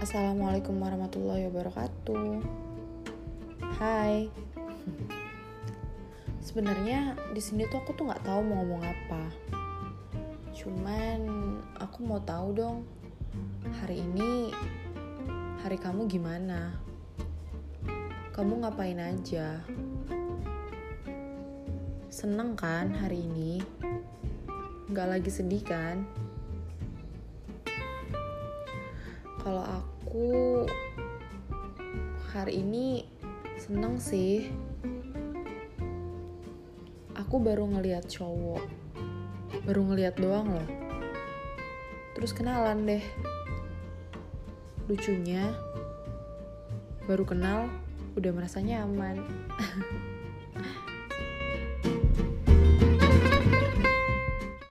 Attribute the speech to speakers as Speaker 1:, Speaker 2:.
Speaker 1: Assalamualaikum warahmatullahi wabarakatuh. Hai. Sebenarnya di sini tuh aku tuh nggak tahu mau ngomong apa. Cuman aku mau tahu dong. Hari ini hari kamu gimana? Kamu ngapain aja? Seneng kan hari ini? Nggak lagi sedih kan? Kalau aku hari ini seneng sih. Aku baru ngeliat cowok. Baru ngeliat doang loh. Terus kenalan deh. Lucunya, baru kenal udah merasa nyaman.